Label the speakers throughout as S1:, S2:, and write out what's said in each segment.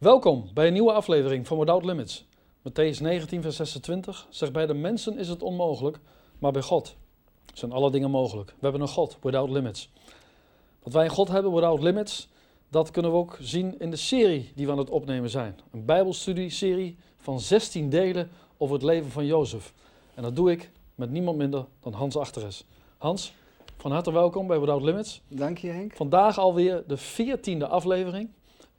S1: Welkom bij een nieuwe aflevering van Without Limits. Matthäus 19, vers 26 zegt: Bij de mensen is het onmogelijk, maar bij God zijn alle dingen mogelijk. We hebben een God, Without Limits. Wat wij een God hebben, Without Limits, dat kunnen we ook zien in de serie die we aan het opnemen zijn. Een Bijbelstudie-serie van 16 delen over het leven van Jozef. En dat doe ik met niemand minder dan Hans Achteres. Hans, van harte welkom bij Without Limits.
S2: Dank je Henk.
S1: Vandaag alweer de 14e aflevering.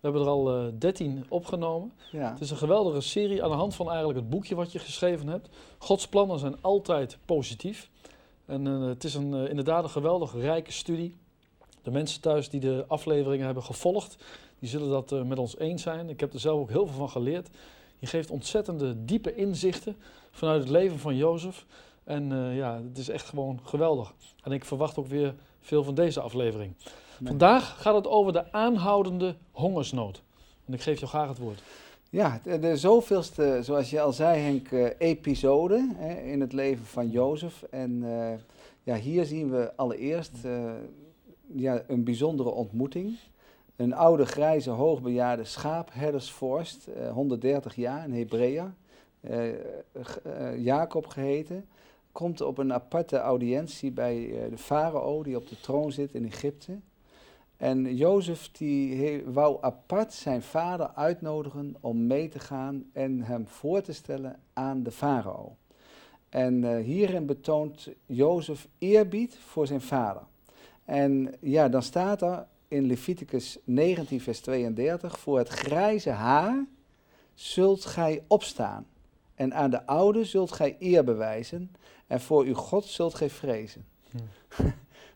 S1: We hebben er al uh, 13 opgenomen.
S2: Ja.
S1: Het is een geweldige serie aan de hand van eigenlijk het boekje wat je geschreven hebt. Gods plannen zijn altijd positief. En uh, het is een, uh, inderdaad een geweldig rijke studie. De mensen thuis die de afleveringen hebben gevolgd, die zullen dat met ons eens zijn. Ik heb er zelf ook heel veel van geleerd. Je geeft ontzettende diepe inzichten vanuit het leven van Jozef. En ja, het is echt gewoon geweldig. En ik verwacht ook weer veel van deze aflevering. Vandaag gaat het over de aanhoudende hongersnood. En ik geef jou graag het woord.
S2: Ja, de, de zoveelste, zoals je al zei Henk, uh, episode hè, in het leven van Jozef. En uh, ja, hier zien we allereerst ja, een bijzondere ontmoeting. Een oude, grijze, hoogbejaarde schaapherdersvorst, 130 jaar in Hebrea, Jacob geheten komt op een aparte audiëntie bij uh, de farao die op de troon zit in Egypte. En Jozef die wou apart zijn vader uitnodigen om mee te gaan en hem voor te stellen aan de farao. En uh, hierin betoont Jozef eerbied voor zijn vader. En ja, dan staat er in Leviticus 19, vers 32, voor het grijze haar zult gij opstaan. En aan de oude zult gij eer bewijzen. En voor uw God zult gij vrezen. Hm.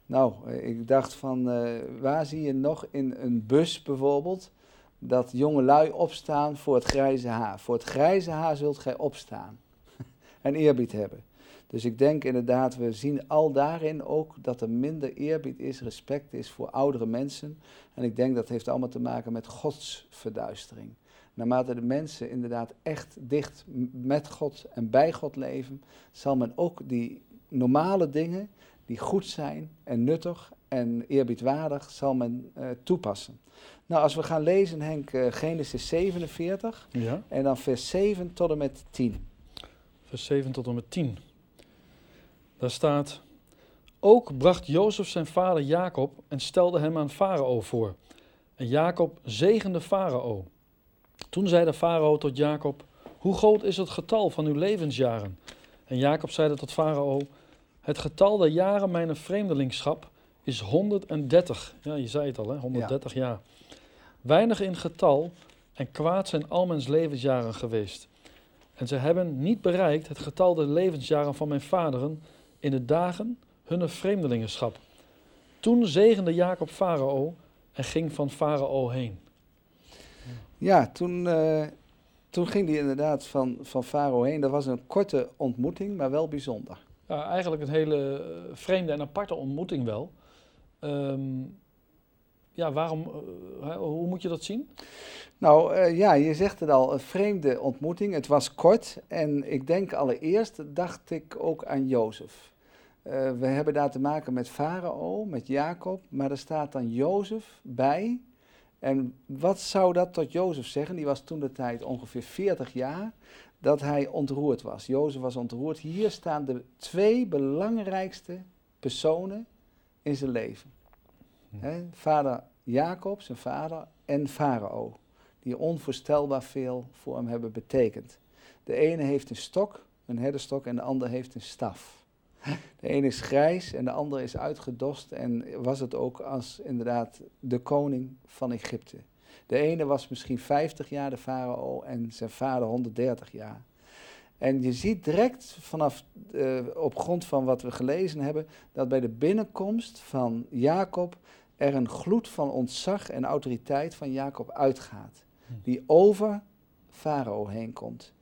S2: nou, ik dacht van, uh, waar zie je nog in een bus bijvoorbeeld, dat jonge lui opstaan voor het grijze haar. Voor het grijze haar zult gij opstaan. en eerbied hebben. Dus ik denk inderdaad, we zien al daarin ook dat er minder eerbied is, respect is voor oudere mensen. En ik denk dat heeft allemaal te maken met Gods verduistering. Naarmate de mensen inderdaad echt dicht met God en bij God leven, zal men ook die normale dingen die goed zijn en nuttig en eerbiedwaardig, zal men uh, toepassen. Nou, als we gaan lezen, Henk, uh, Genesis 47
S1: ja.
S2: en dan vers 7 tot en met 10.
S1: Vers 7 tot en met 10. Daar staat, ook bracht Jozef zijn vader Jacob en stelde hem aan Farao voor. En Jacob zegende Farao. Toen zei de farao tot Jacob: Hoe groot is het getal van uw levensjaren? En Jacob zeide tot farao: Het getal der jaren mijn vreemdelingschap is 130. Ja, je zei het al, hè? 130 ja. jaar. Weinig in getal en kwaad zijn al mijn levensjaren geweest. En ze hebben niet bereikt het getal der levensjaren van mijn vaderen in de dagen hunne vreemdelingenschap. Toen zegende Jacob farao en ging van farao heen.
S2: Ja, toen, uh, toen ging hij inderdaad van, van Faro heen. Dat was een korte ontmoeting, maar wel bijzonder.
S1: Eigenlijk een hele vreemde en aparte ontmoeting wel. Um, ja, waarom, uh, hoe moet je dat zien?
S2: Nou uh, ja, je zegt het al, een vreemde ontmoeting. Het was kort en ik denk allereerst dacht ik ook aan Jozef. we hebben daar te maken met Farao, met Jacob, maar er staat dan Jozef bij... En wat zou dat tot Jozef zeggen? Die was toen de tijd ongeveer 40 jaar, dat hij ontroerd was. Jozef was ontroerd. Hier staan de twee belangrijkste personen in zijn leven. Hm. He, vader Jacob, zijn vader, en Farao, die onvoorstelbaar veel voor hem hebben betekend. De ene heeft een stok, een herderstok, en de ander heeft een staf. De ene is grijs en de andere is uitgedost en was het ook als inderdaad de koning van Egypte. De ene was misschien 50 jaar de farao en zijn vader 130 jaar. En je ziet direct vanaf, uh, op grond van wat we gelezen hebben, dat bij de binnenkomst van Jacob er een gloed van ontzag en autoriteit van Jacob uitgaat. Die over farao heen komt.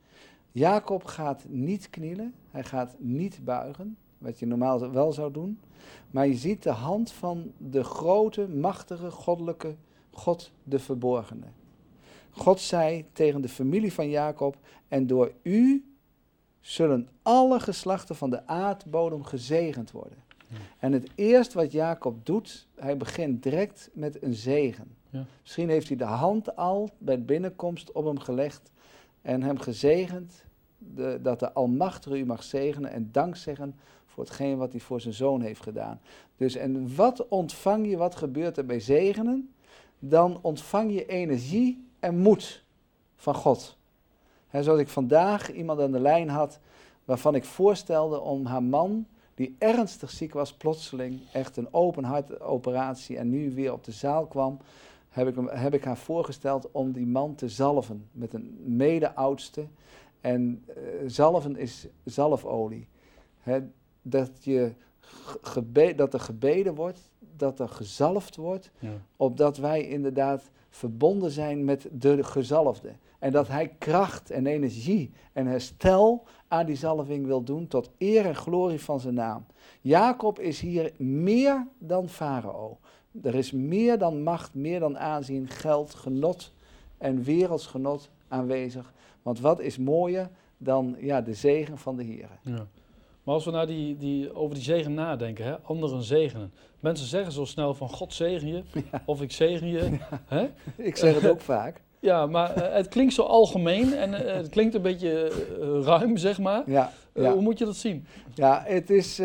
S2: Jacob gaat niet knielen, hij gaat niet buigen, wat je normaal wel zou doen. Maar je ziet de hand van de grote, machtige, goddelijke God, de verborgene. God zei tegen de familie van Jacob: En door u zullen alle geslachten van de aardbodem gezegend worden. En het eerste wat Jacob doet, hij begint direct met een zegen.
S1: Ja.
S2: Misschien heeft hij de hand al bij binnenkomst op hem gelegd en hem gezegend de, dat de Almachtige u mag zegenen en dank zeggen voor hetgeen wat hij voor zijn zoon heeft gedaan. Dus en wat ontvang je, wat gebeurt er bij zegenen? Dan ontvang je energie en moed van God. He, zoals ik vandaag iemand aan de lijn had waarvan ik voorstelde om haar man, die ernstig ziek was, plotseling echt een open hartoperatie en nu weer op de zaal kwam, heb ik, hem, heb ik haar voorgesteld om die man te zalven met een mede-oudste. En uh, zalven is zalfolie. Dat, je dat er gebeden wordt, dat er gezalfd wordt, ja. opdat wij inderdaad verbonden zijn met de gezalfde. En dat hij kracht en energie en herstel aan die zalving wil doen tot eer en glorie van zijn naam. Jacob is hier meer dan Farao. Er is meer dan macht, meer dan aanzien, geld, genot en werelds genot aanwezig. Want wat is mooier dan ja, de zegen van de Heer.
S1: Ja. Maar als we naar die, die, over die zegen nadenken, hè, anderen zegenen. Mensen zeggen zo snel van God zegen je, of ik zegen je. Ja. Hè?
S2: Ik zeg het ook vaak.
S1: Ja, maar uh, het klinkt zo algemeen en uh, het klinkt een beetje uh, ruim, zeg maar.
S2: Ja, ja.
S1: Hoe moet je dat zien?
S2: Ja, het is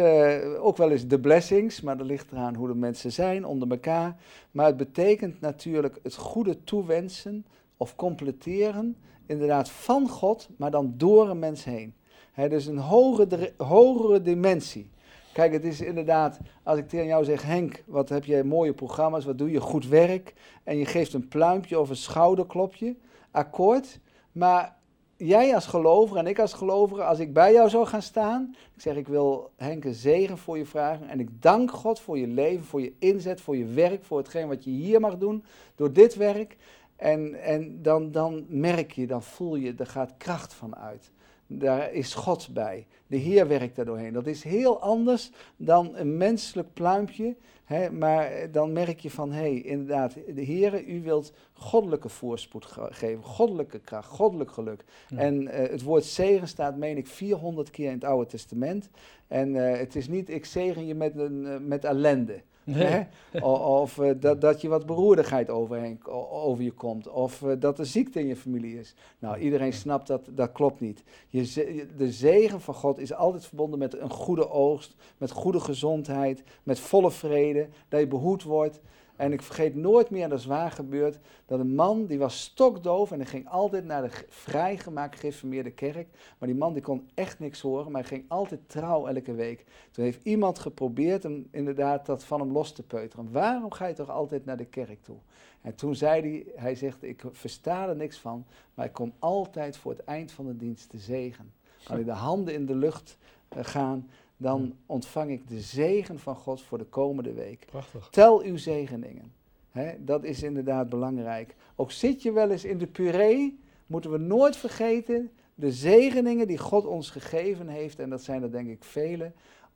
S2: ook wel eens de blessings, maar dat ligt eraan hoe de mensen zijn onder elkaar. Maar het betekent natuurlijk het goede toewensen of completeren, inderdaad van God, maar dan door een mens heen. He, dus een hogere, hogere dimensie. Kijk, het is inderdaad, als ik tegen jou zeg, Henk, wat heb je mooie programma's, wat doe je? Goed werk, en je geeft een pluimpje of een schouderklopje, akkoord, maar jij als gelover en ik als gelover, als ik bij jou zou gaan staan, ik zeg, ik wil Henk een zegen voor je vragen, en ik dank God voor je leven, voor je inzet, voor je werk, voor hetgeen wat je hier mag doen, door dit werk, en, en dan, dan merk je, dan voel je, er gaat kracht van uit daar is God bij. De Heer werkt daar doorheen. Dat is heel anders dan een menselijk pluimpje. Hè, maar dan merk je van, hé, hey, inderdaad, de Heer, u wilt goddelijke voorspoed geven, goddelijke kracht, goddelijk geluk. En uh, het woord zegen staat, meen ik, 400 keer in het Oude Testament. En uh, het is niet, ik zegen je met, een, uh, met ellende. Nee. Of uh, dat, dat je wat beroerdigheid overheen, over je komt. Of uh, dat er ziekte in je familie is. Nou, iedereen snapt dat dat klopt niet. Je, de zegen van God is altijd verbonden met een goede oogst, met goede gezondheid, met volle vrede, dat je behoed wordt. En ik vergeet nooit meer, dat is waar gebeurd, dat een man die was stokdoof en hij ging altijd naar de vrijgemaakt gereformeerde kerk. Maar die man die kon echt niks horen, maar hij ging altijd trouw elke week. Toen heeft iemand geprobeerd hem inderdaad dat van hem los te peuteren. Waarom ga je toch altijd naar de kerk toe? En toen zei hij, hij zegt, ik versta er niks van, maar ik kom altijd voor het eind van de dienst te zegen. Kan je de handen in de lucht uh, gaan, dan ontvang ik de zegen van God voor de komende week.
S1: Prachtig.
S2: Tel uw zegeningen. He, dat is inderdaad belangrijk. Ook zit je wel eens in de puree, moeten we nooit vergeten de zegeningen die God ons gegeven heeft, en dat zijn er denk ik vele,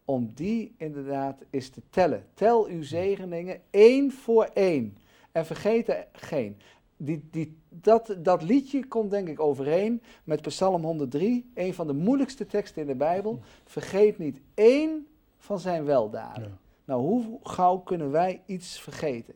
S2: om die inderdaad eens te tellen. Tel uw zegeningen één voor één. En vergeet er geen die, die, dat, dat liedje komt denk ik overeen met Psalm 103, een van de moeilijkste teksten in de Bijbel. Vergeet niet één van zijn weldaden. Nou, hoe gauw kunnen wij iets vergeten?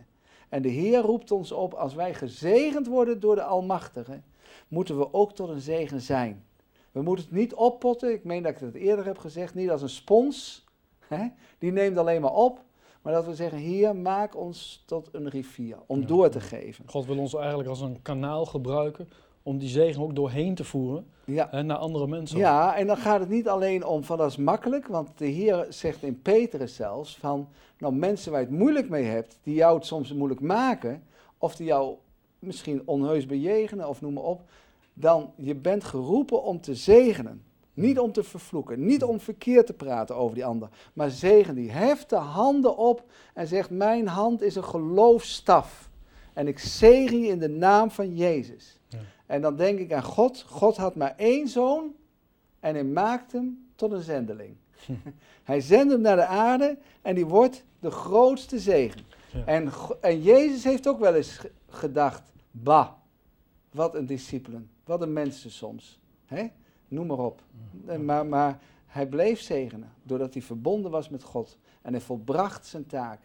S2: En de Heer roept ons op, als wij gezegend worden door de Almachtige, moeten we ook tot een zegen zijn. We moeten het niet oppotten, ik meen dat ik het eerder heb gezegd, niet als een spons. Hè? Die neemt alleen maar op. Maar dat we zeggen, Heer, maak ons tot een rivier om ja. door te geven.
S1: God wil ons eigenlijk als een kanaal gebruiken om die zegen ook doorheen te voeren ja. hè, naar andere mensen.
S2: Ja, en dan gaat het niet alleen om van dat is makkelijk, want de Heer zegt in Petrus zelfs van, nou mensen waar je het moeilijk mee hebt, die jou het soms moeilijk maken, of die jou misschien onheus bejegenen of noem maar op, dan je bent geroepen om te zegenen. Niet om te vervloeken, niet om verkeerd te praten over die ander, maar zegen die. Heft de handen op en zegt: Mijn hand is een geloofstaf. En ik zegen je in de naam van Jezus. Ja. En dan denk ik aan God. God had maar één zoon en hij maakt hem tot een zendeling. hij zendt hem naar de aarde en die wordt de grootste zegen. Ja. En, en Jezus heeft ook wel eens gedacht: Bah, wat een discipelen, wat een mensen soms. He? Noem maar op. Maar, maar hij bleef zegenen, doordat hij verbonden was met God. En hij volbracht zijn taak.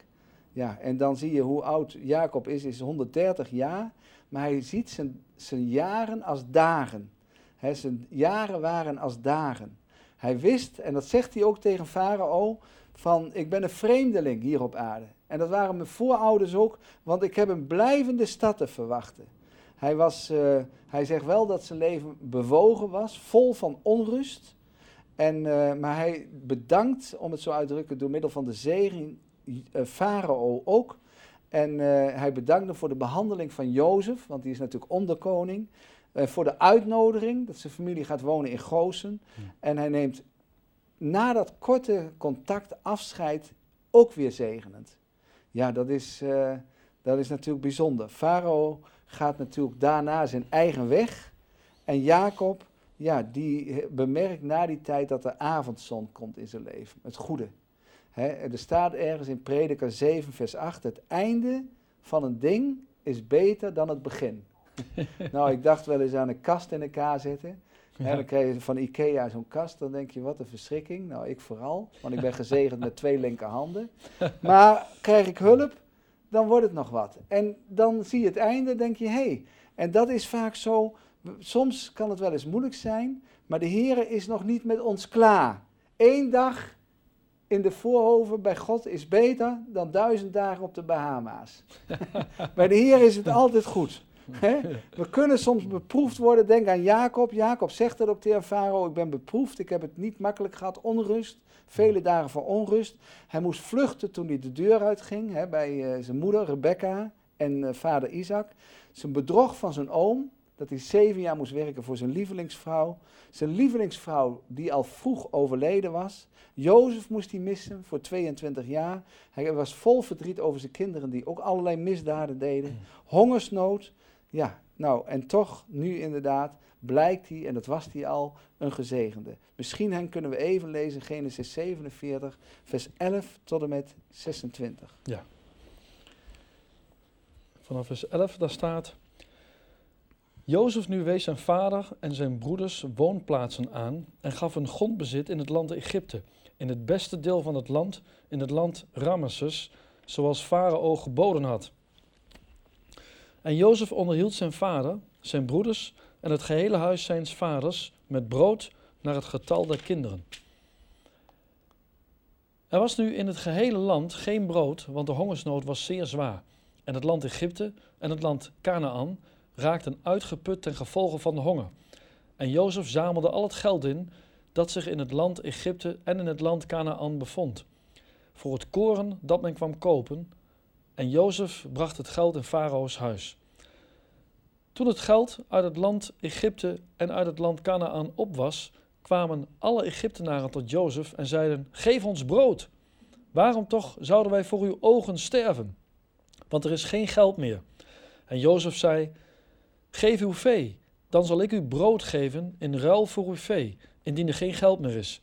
S2: Ja, en dan zie je hoe oud Jacob is, is 130 jaar. Maar hij ziet zijn, zijn jaren als dagen. He, zijn jaren waren als dagen. Hij wist, en dat zegt hij ook tegen Farao, van ik ben een vreemdeling hier op aarde. En dat waren mijn voorouders ook, want ik heb een blijvende stad te verwachten. Hij, was, uh, hij zegt wel dat zijn leven bewogen was, vol van onrust. En, uh, maar hij bedankt, om het zo uit te drukken, door middel van de zegen uh, Farao ook. En hij bedankte voor de behandeling van Jozef, want die is natuurlijk onderkoning. voor de uitnodiging, dat zijn familie gaat wonen in Goosen. En hij neemt na dat korte contact afscheid ook weer zegenend. Ja, dat is, dat is natuurlijk bijzonder. Farao gaat natuurlijk daarna zijn eigen weg. En Jacob, ja, die bemerkt na die tijd dat de avondzon komt in zijn leven. Het goede. He, er staat ergens in Prediker 7, vers 8: Het einde van een ding is beter dan het begin. nou, ik dacht wel eens aan een kast in elkaar zetten. En dan krijg je van Ikea zo'n kast, dan denk je, wat een verschrikking. Nou, ik vooral, want ik ben gezegend met twee linkerhanden. Maar krijg ik hulp, dan wordt het nog wat. En dan zie je het einde, denk je, hé. Hey. En dat is vaak zo, soms kan het wel eens moeilijk zijn, maar de Heer is nog niet met ons klaar. Eén dag in de voorhoven bij God is beter dan duizend dagen op de Bahama's. bij de Heer is het altijd goed. We kunnen soms beproefd worden. Denk aan Jacob. Jacob zegt het ook tegen Farao: Ik ben beproefd, ik heb het niet makkelijk gehad, onrust. Vele dagen van onrust. Hij moest vluchten toen hij de deur uitging hè, bij uh, zijn moeder Rebecca en uh, vader Isaac. Zijn bedrog van zijn oom, dat hij zeven jaar moest werken voor zijn lievelingsvrouw. Zijn lievelingsvrouw die al vroeg overleden was. Jozef moest hij missen voor 22 jaar. Hij was vol verdriet over zijn kinderen die ook allerlei misdaden deden. Mm. Hongersnood. Ja, nou, en toch, nu inderdaad, blijkt hij, en dat was hij al, een gezegende. Misschien hen kunnen we even lezen, Genesis 47, vers 11 tot en met 26.
S1: Ja. Vanaf vers 11, daar staat... Jozef nu wees zijn vader en zijn broeders woonplaatsen aan en gaf een grondbezit in het land Egypte, in het beste deel van het land, in het land Ramesses, zoals Farao geboden had. En Jozef onderhield zijn vader, zijn broeders en het gehele huis zijns vaders met brood naar het getal der kinderen. Er was nu in het gehele land geen brood, want de hongersnood was zeer zwaar. En het land Egypte en het land Canaan raakten uitgeput ten gevolge van de honger. En Jozef zamelde al het geld in dat zich in het land Egypte en in het land Canaan bevond, voor het koren dat men kwam kopen en Jozef bracht het geld in Farao's huis. Toen het geld uit het land Egypte en uit het land Canaan op was, kwamen alle Egyptenaren tot Jozef en zeiden: Geef ons brood. Waarom toch zouden wij voor uw ogen sterven? Want er is geen geld meer. En Jozef zei: Geef uw vee, dan zal ik u brood geven in ruil voor uw vee, indien er geen geld meer is.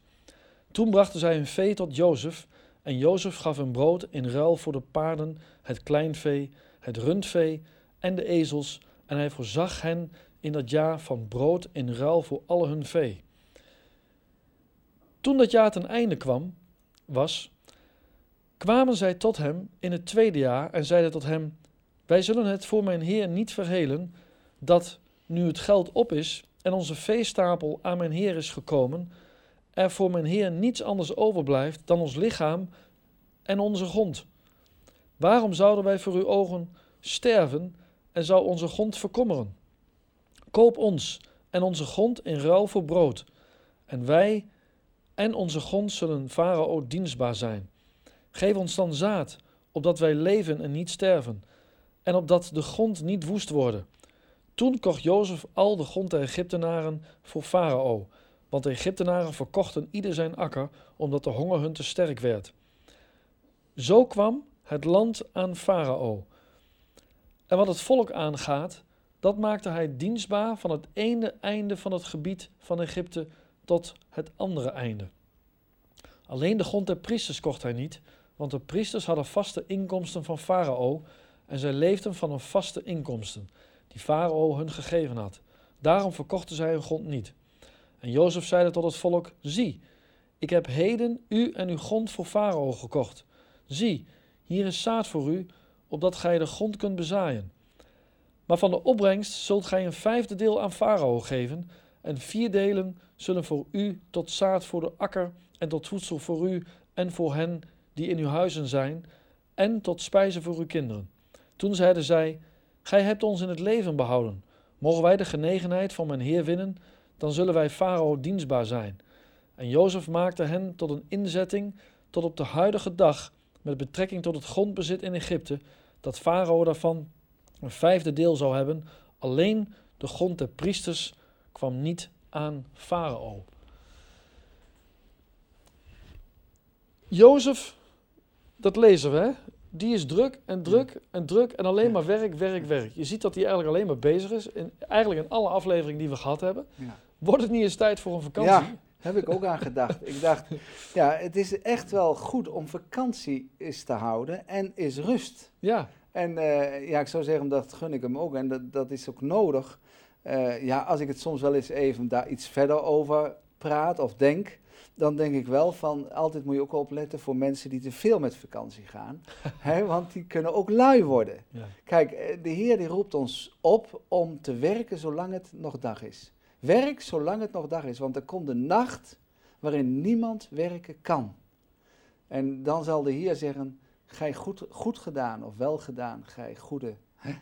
S1: Toen brachten zij hun vee tot Jozef, en Jozef gaf hun brood in ruil voor de paarden, het kleinvee, het rundvee en de ezels, en hij voorzag hen in dat jaar van brood in ruil voor alle hun vee. Toen dat jaar ten einde kwam, was, kwamen zij tot hem in het tweede jaar en zeiden tot hem: Wij zullen het voor mijn Heer niet verhelen, dat nu het geld op is en onze veestapel aan mijn Heer is gekomen, er voor mijn Heer niets anders overblijft dan ons lichaam en onze grond. Waarom zouden wij voor uw ogen sterven en zou onze grond verkommeren? Koop ons en onze grond in ruil voor brood, en wij en onze grond zullen Farao dienstbaar zijn. Geef ons dan zaad, opdat wij leven en niet sterven, en opdat de grond niet woest worden. Toen kocht Jozef al de grond der Egyptenaren voor Farao, want de Egyptenaren verkochten ieder zijn akker, omdat de honger hun te sterk werd. Zo kwam het land aan Farao. En wat het volk aangaat, dat maakte hij dienstbaar van het ene einde van het gebied van Egypte tot het andere einde. Alleen de grond der priesters kocht hij niet, want de priesters hadden vaste inkomsten van Farao en zij leefden van een vaste inkomsten die Farao hun gegeven had. Daarom verkochten zij hun grond niet. En Jozef zeide tot het volk: Zie, ik heb heden u en uw grond voor Farao gekocht. Zie, hier is zaad voor u, opdat gij de grond kunt bezaaien. Maar van de opbrengst zult gij een vijfde deel aan Farao geven, en vier delen zullen voor u tot zaad voor de akker en tot voedsel voor u en voor hen die in uw huizen zijn, en tot spijze voor uw kinderen. Toen zeiden zij, Gij hebt ons in het leven behouden. Mogen wij de genegenheid van mijn Heer winnen, dan zullen wij Farao dienstbaar zijn. En Jozef maakte hen tot een inzetting tot op de huidige dag met betrekking tot het grondbezit in Egypte, dat Farao daarvan een vijfde deel zou hebben. Alleen de grond der priesters kwam niet aan Farao. Jozef, dat lezen we, hè? Die is druk en druk en druk en alleen maar werk, werk, werk. Je ziet dat hij eigenlijk alleen maar bezig is. In, eigenlijk in alle afleveringen die we gehad hebben.
S2: Ja.
S1: Wordt het niet eens tijd voor een vakantie?
S2: Ja, heb ik ook aan gedacht. Ik dacht, ja, het is echt wel goed om vakantie eens te houden en is rust.
S1: Ja,
S2: En eh, ja, ik zou zeggen, dat gun ik hem ook en dat, dat is ook nodig. Eh, ja, als ik het soms wel eens even daar iets verder over praat of denk, dan denk ik wel van, altijd moet je ook opletten voor mensen die te veel met vakantie gaan. hè, want die kunnen ook lui worden.
S1: ja.
S2: Kijk, eh, de Heer die roept ons op om te werken zolang het nog dag is. Werk zolang het nog dag is, want er komt een nacht waarin niemand werken kan. En dan zal de Heer zeggen, gij goed, goed gedaan of wel gedaan, gij goede
S1: ja.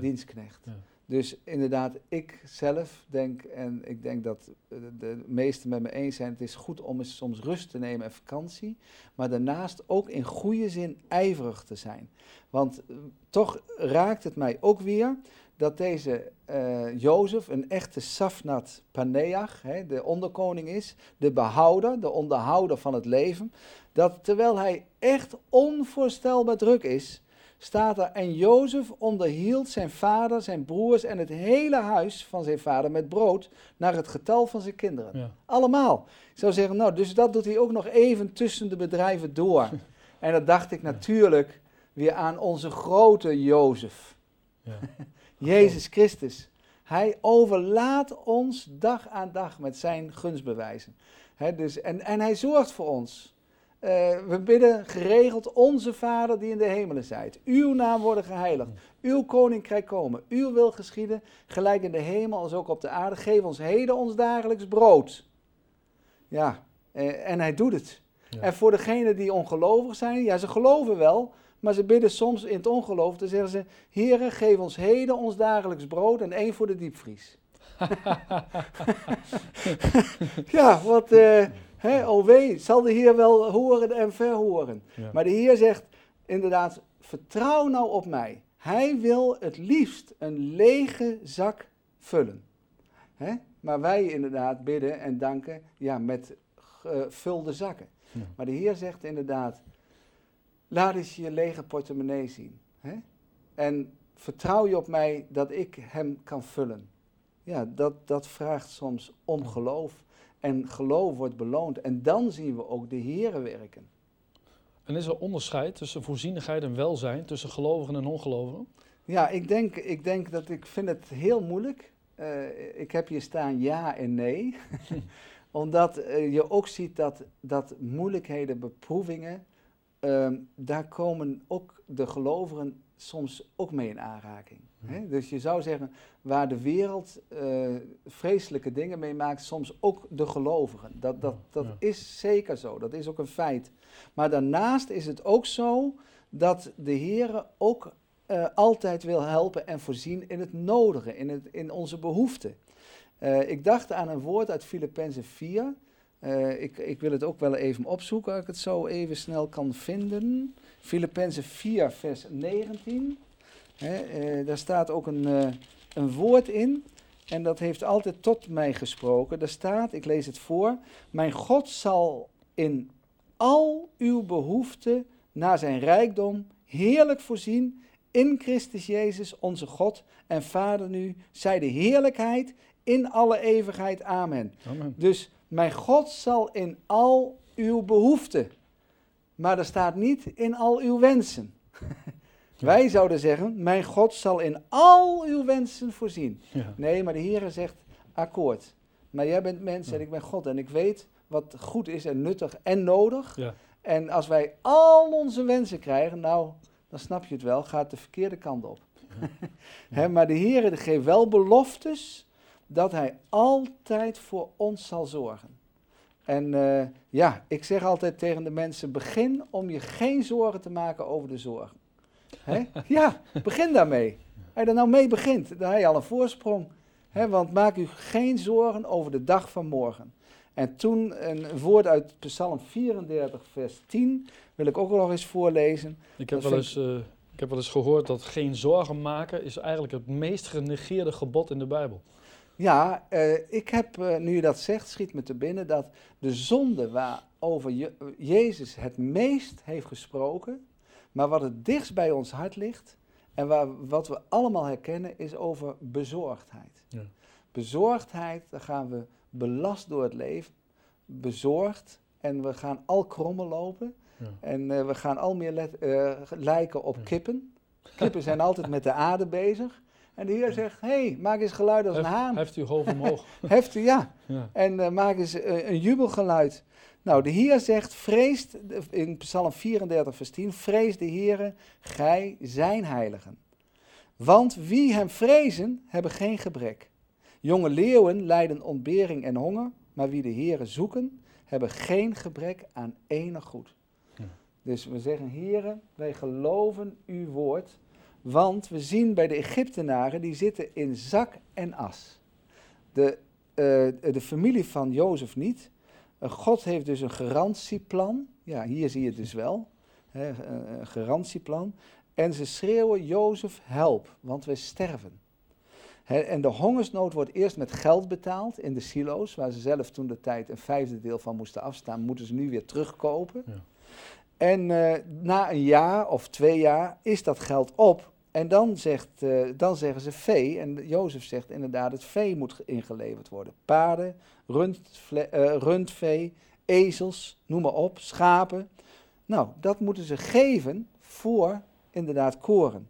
S2: dienstknecht.
S1: Ja.
S2: Dus inderdaad, ik zelf denk, en ik denk dat de meesten met me eens zijn, het is goed om eens soms rust te nemen en vakantie, maar daarnaast ook in goede zin ijverig te zijn. Want eh, toch raakt het mij ook weer dat deze eh Jozef een echte Safnat Paneach, hè, de onderkoning is, de behouder, de onderhouder van het leven, dat terwijl hij echt onvoorstelbaar druk is, staat er, en Jozef onderhield zijn vader, zijn broers en het hele huis van zijn vader met brood naar het getal van zijn kinderen.
S1: Ja.
S2: Allemaal. Ik zou zeggen, nou, dus dat doet hij ook nog even tussen de bedrijven door. en dan dacht ik natuurlijk weer aan onze grote Jozef,
S1: Ja.
S2: Jezus Christus. Hij overlaat ons dag aan dag met zijn gunstbewijzen. Dus, en, en hij zorgt voor ons. Eh, we bidden geregeld, onze Vader die in de hemelen zijt. Uw naam worden geheiligd. Uw koninkrijk komen. Uw wil geschieden, gelijk in de hemel als ook op de aarde. Geef ons heden ons dagelijks brood. Ja, eh, en hij doet het.
S1: Ja.
S2: En voor degenen die ongelovig zijn, ja, ze geloven wel, maar ze bidden soms in het ongeloof. Dan zeggen ze, Heere, geef ons heden ons dagelijks brood en één voor de diepvries. ja, wat, eh hè, wee, zal de Heer wel horen en verhoren.
S1: Ja.
S2: Maar de Heer zegt inderdaad, vertrouw nou op mij. Hij wil het liefst een lege zak vullen. Hè? Maar wij inderdaad bidden en danken ja, met gevulde zakken.
S1: Ja.
S2: Maar de Heer zegt inderdaad, laat eens je lege portemonnee zien. Hè? En vertrouw je op mij dat ik hem kan vullen. Ja, dat, dat vraagt soms om geloof. En geloof wordt beloond. En dan zien we ook de Heeren werken.
S1: En is er onderscheid tussen voorzienigheid en welzijn, tussen gelovigen en ongelovigen?
S2: Ja, ik denk, ik denk dat ik vind het heel moeilijk. Eh, ik heb hier staan ja en nee. Omdat eh, je ook ziet dat, dat moeilijkheden, beproevingen, ehm, daar komen ook de gelovigen soms ook mee in aanraking. Hè? Dus je zou zeggen, waar de wereld eh, vreselijke dingen mee maakt, soms ook de gelovigen. Dat, dat, dat
S1: Ja.
S2: is zeker zo, dat is ook een feit. Maar daarnaast is het ook zo dat de Heer ook eh, altijd wil helpen en voorzien in het nodige, in, het, in onze behoeften. Eh, ik dacht aan een woord uit Filippenzen 4. Eh, ik, ik wil het ook wel even opzoeken, als ik het zo even snel kan vinden. Filippenzen 4, vers 19. Hè, eh, daar staat ook een, eh, een woord in. En dat heeft altijd tot mij gesproken. Daar staat, ik lees het voor. Mijn God zal in al uw behoeften naar zijn rijkdom heerlijk voorzien in Christus Jezus, onze God en Vader nu, zij de heerlijkheid in alle eeuwigheid. Amen.
S1: Amen.
S2: Dus mijn God zal in al uw behoeften, maar er staat niet in al uw wensen. Wij zouden zeggen, mijn God zal in al uw wensen voorzien.
S1: Ja.
S2: Nee, maar de Heer zegt, akkoord. Maar jij bent mens en ik ben God en ik weet wat goed is en nuttig en nodig.
S1: Ja.
S2: En als wij al onze wensen krijgen, nou, dan snap je het wel, gaat de verkeerde kant op. Maar de Heer geeft wel beloftes dat Hij altijd voor ons zal zorgen. En eh, ja, ik zeg altijd tegen de mensen: begin om je geen zorgen te maken over de zorgen. Hè? Ja, begin daarmee. Als je er nou mee begint, dan heb je al een voorsprong. Hè? Want maak u geen zorgen over de dag van morgen. En toen een woord uit Psalm 34, vers 10, wil ik ook nog eens voorlezen.
S1: Ik heb,
S2: Dat
S1: wel eens, eh, ik heb wel eens gehoord dat geen zorgen maken is eigenlijk het meest genegeerde gebod in de Bijbel.
S2: Ja, eh, ik heb, eh, nu je dat zegt, schiet me te binnen dat de zonde waarover Je- Jezus het meest heeft gesproken, maar wat het dichtst bij ons hart ligt en waar, wat we allemaal herkennen, is over bezorgdheid.
S1: Ja.
S2: Bezorgdheid, dan gaan we belast door het leven, bezorgd en we gaan al krommen lopen
S1: Ja.
S2: en eh, we gaan al meer let- lijken op kippen. Kippen zijn altijd met de aarde bezig. En de Heer zegt, hé, hey, maak eens geluid als een haan.
S1: Heft uw hoofd omhoog.
S2: Heft u, ja.
S1: ja.
S2: En eh, maak eens eh, een jubelgeluid. Nou, de Heer zegt, vreest, in Psalm 34 vers 10, vrees de Heere, gij zijn heiligen. Want wie hem vrezen, hebben geen gebrek. Jonge leeuwen lijden ontbering en honger, maar wie de Heere zoeken, hebben geen gebrek aan enig goed.
S1: Ja.
S2: Dus we zeggen, Heere, wij geloven uw woord, want we zien bij de Egyptenaren, die zitten in zak en as. De, eh, de familie van Jozef niet. Eh, God heeft dus een garantieplan. Ja, hier zie je het dus wel. Hè, een garantieplan. En ze schreeuwen, Jozef, help, want wij sterven. En de hongersnood wordt eerst met geld betaald in de silo's, waar ze zelf toen de tijd een vijfde deel van moesten afstaan, moeten ze nu weer terugkopen.
S1: Ja.
S2: En eh, na een jaar of twee jaar is dat geld op. En dan, zegt, eh, dan zeggen ze vee. En Jozef zegt inderdaad, het vee moet ge- ingeleverd worden. Paarden, rundvle- eh, rundvee, ezels, noem maar op, schapen. Nou, dat moeten ze geven voor inderdaad koren.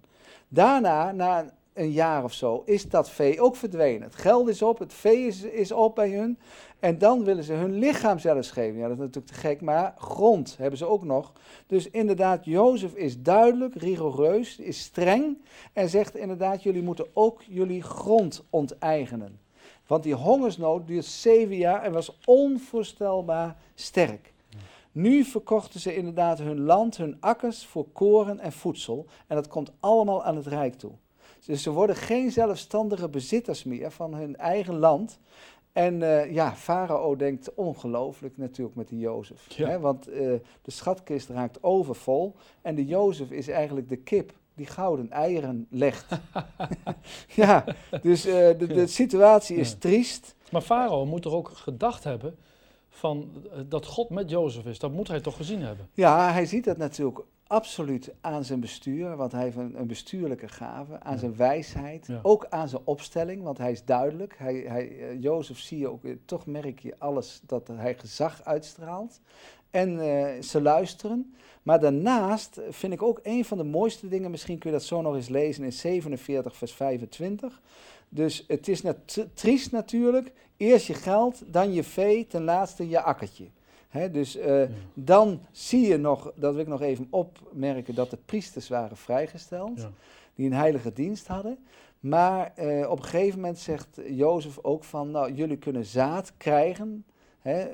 S2: Daarna, na een- een jaar of zo, is dat vee ook verdwenen. Het geld is op, het vee is, is op bij hun. En dan willen ze hun lichaam zelfs geven. Ja, dat is natuurlijk te gek, maar grond hebben ze ook nog. Dus inderdaad, Jozef is duidelijk, rigoureus, is streng. En zegt inderdaad, jullie moeten ook jullie grond onteigenen. Want die hongersnood duurt zeven jaar en was onvoorstelbaar sterk. Nu verkochten ze inderdaad hun land, hun akkers voor koren en voedsel. En dat komt allemaal aan het rijk toe. Dus ze worden geen zelfstandige bezitters meer van hun eigen land. En eh, ja, Farao denkt ongelooflijk natuurlijk met die Jozef.
S1: Ja.
S2: Hè, want eh, de schatkist raakt overvol. En de Jozef is eigenlijk de kip die gouden eieren legt. ja, dus eh, de, de situatie is
S1: Ja.
S2: triest.
S1: Maar Farao moet toch ook gedacht hebben van, dat God met Jozef is. Dat moet hij toch gezien hebben.
S2: Ja, hij ziet dat natuurlijk absoluut aan zijn bestuur, want hij heeft een, een bestuurlijke gave, aan
S1: Ja.
S2: zijn wijsheid,
S1: Ja.
S2: ook aan zijn opstelling, want hij is duidelijk. Hij, hij, eh, Jozef zie je ook, weer, toch merk je alles dat hij gezag uitstraalt. En eh, ze luisteren. Maar daarnaast vind ik ook een van de mooiste dingen, misschien kun je dat zo nog eens lezen in 47 vers 25. Dus het is nat- triest natuurlijk, eerst je geld, dan je vee, ten laatste je akkertje. Dus eh,
S1: Ja.
S2: dan zie je nog, dat wil ik nog even opmerken, dat de priesters waren vrijgesteld,
S1: Ja.
S2: die een heilige dienst hadden. Maar eh, op een gegeven moment zegt Jozef ook van, nou, jullie kunnen zaad krijgen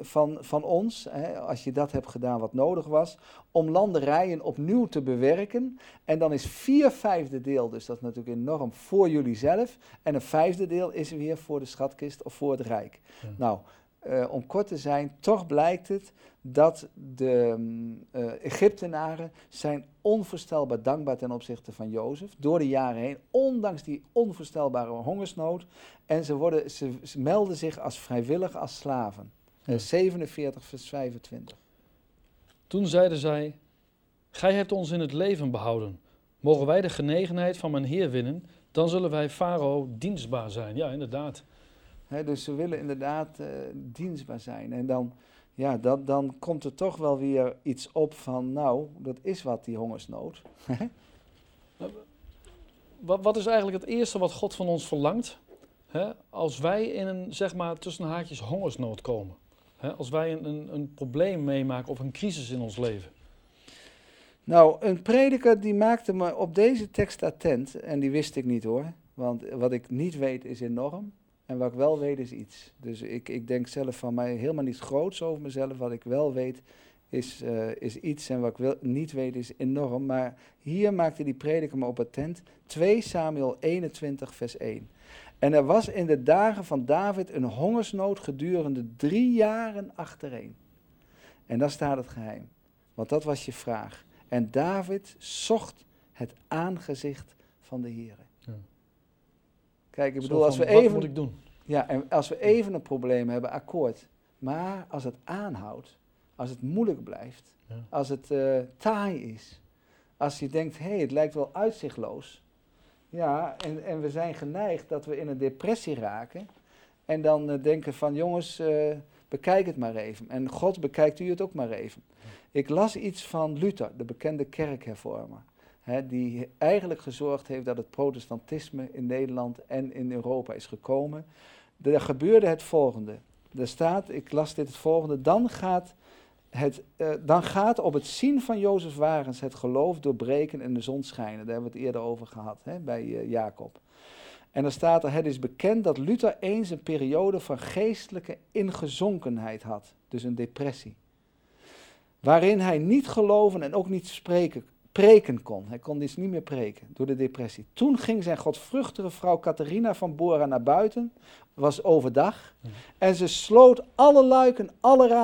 S2: van, van ons, als je dat hebt gedaan wat nodig was, om landerijen opnieuw te bewerken. En dan is vier vijfde deel, dus dat is natuurlijk enorm, voor jullie zelf. En een vijfde deel is weer voor de schatkist of voor het rijk.
S1: Ja.
S2: Nou, eh, om kort te zijn, toch blijkt het dat de mm, eh, Egyptenaren zijn onvoorstelbaar dankbaar ten opzichte van Jozef door de jaren heen, ondanks die onvoorstelbare hongersnood. En ze, worden, ze, ze melden zich als vrijwillig als slaven. Eh,
S1: Ja.
S2: 47 vers 25.
S1: Toen zeiden zij, Gij hebt ons in het leven behouden. Mogen wij de genegenheid van mijn Heer winnen, dan zullen wij Farao dienstbaar zijn. Ja, inderdaad.
S2: Dus ze willen inderdaad eh, dienstbaar zijn. En dan, ja, dat, dan komt er toch wel weer iets op van, nou, dat is wat die hongersnood.
S1: Wat, wat is eigenlijk het eerste wat God van ons verlangt? Als wij in een, zeg maar, tussen haakjes hongersnood komen. Als wij een, een, een probleem meemaken of een crisis in ons leven.
S2: Nou, een prediker die maakte me op deze tekst attent. En die wist ik niet hoor. Want wat ik niet weet is enorm. En wat ik wel weet is iets. Dus ik, ik denk zelf van mij helemaal niet groots over mezelf. Wat ik wel weet is, eh, is iets. En wat ik wel, niet weet is enorm. Maar hier maakte die prediker me op attent. 2 Samuel 21 vers 1. En er was in de dagen van David een hongersnood gedurende drie jaren achtereen. En daar staat het geheim. Want dat was je vraag. En David zocht het aangezicht van de Heer. Kijk, ik bedoel, als we
S1: wat
S2: even,
S1: moet ik doen?
S2: ja, en als we even een probleem hebben, akkoord. Maar als het aanhoudt, als het moeilijk blijft,
S1: Ja.
S2: als het eh, taai is, als je denkt, hé, hey, het lijkt wel uitzichtloos. Ja, en, en we zijn geneigd dat we in een depressie raken. En dan eh, denken van, jongens, eh, bekijk het maar even. En God, bekijkt u het ook maar even. Ik las iets van Luther, de bekende kerkhervormer. Die eigenlijk gezorgd heeft dat het protestantisme in Nederland en in Europa is gekomen. Er gebeurde het volgende. Er staat, ik las dit het volgende, dan gaat, het, eh, dan gaat op het zien van Jozef Wagens het geloof doorbreken en de zon schijnen. Daar hebben we het eerder over gehad bij eh, Jacob. En dan staat er, het is bekend dat Luther eens een periode van geestelijke ingezonkenheid had, dus een depressie. Waarin hij niet geloven en ook niet spreken, preken kon. Hij kon dus niet meer preken door de depressie. Toen ging zijn godvruchtige vrouw Catharina van Bora naar buiten, was overdag,
S1: Ja.
S2: en ze sloot alle luiken, alle ramen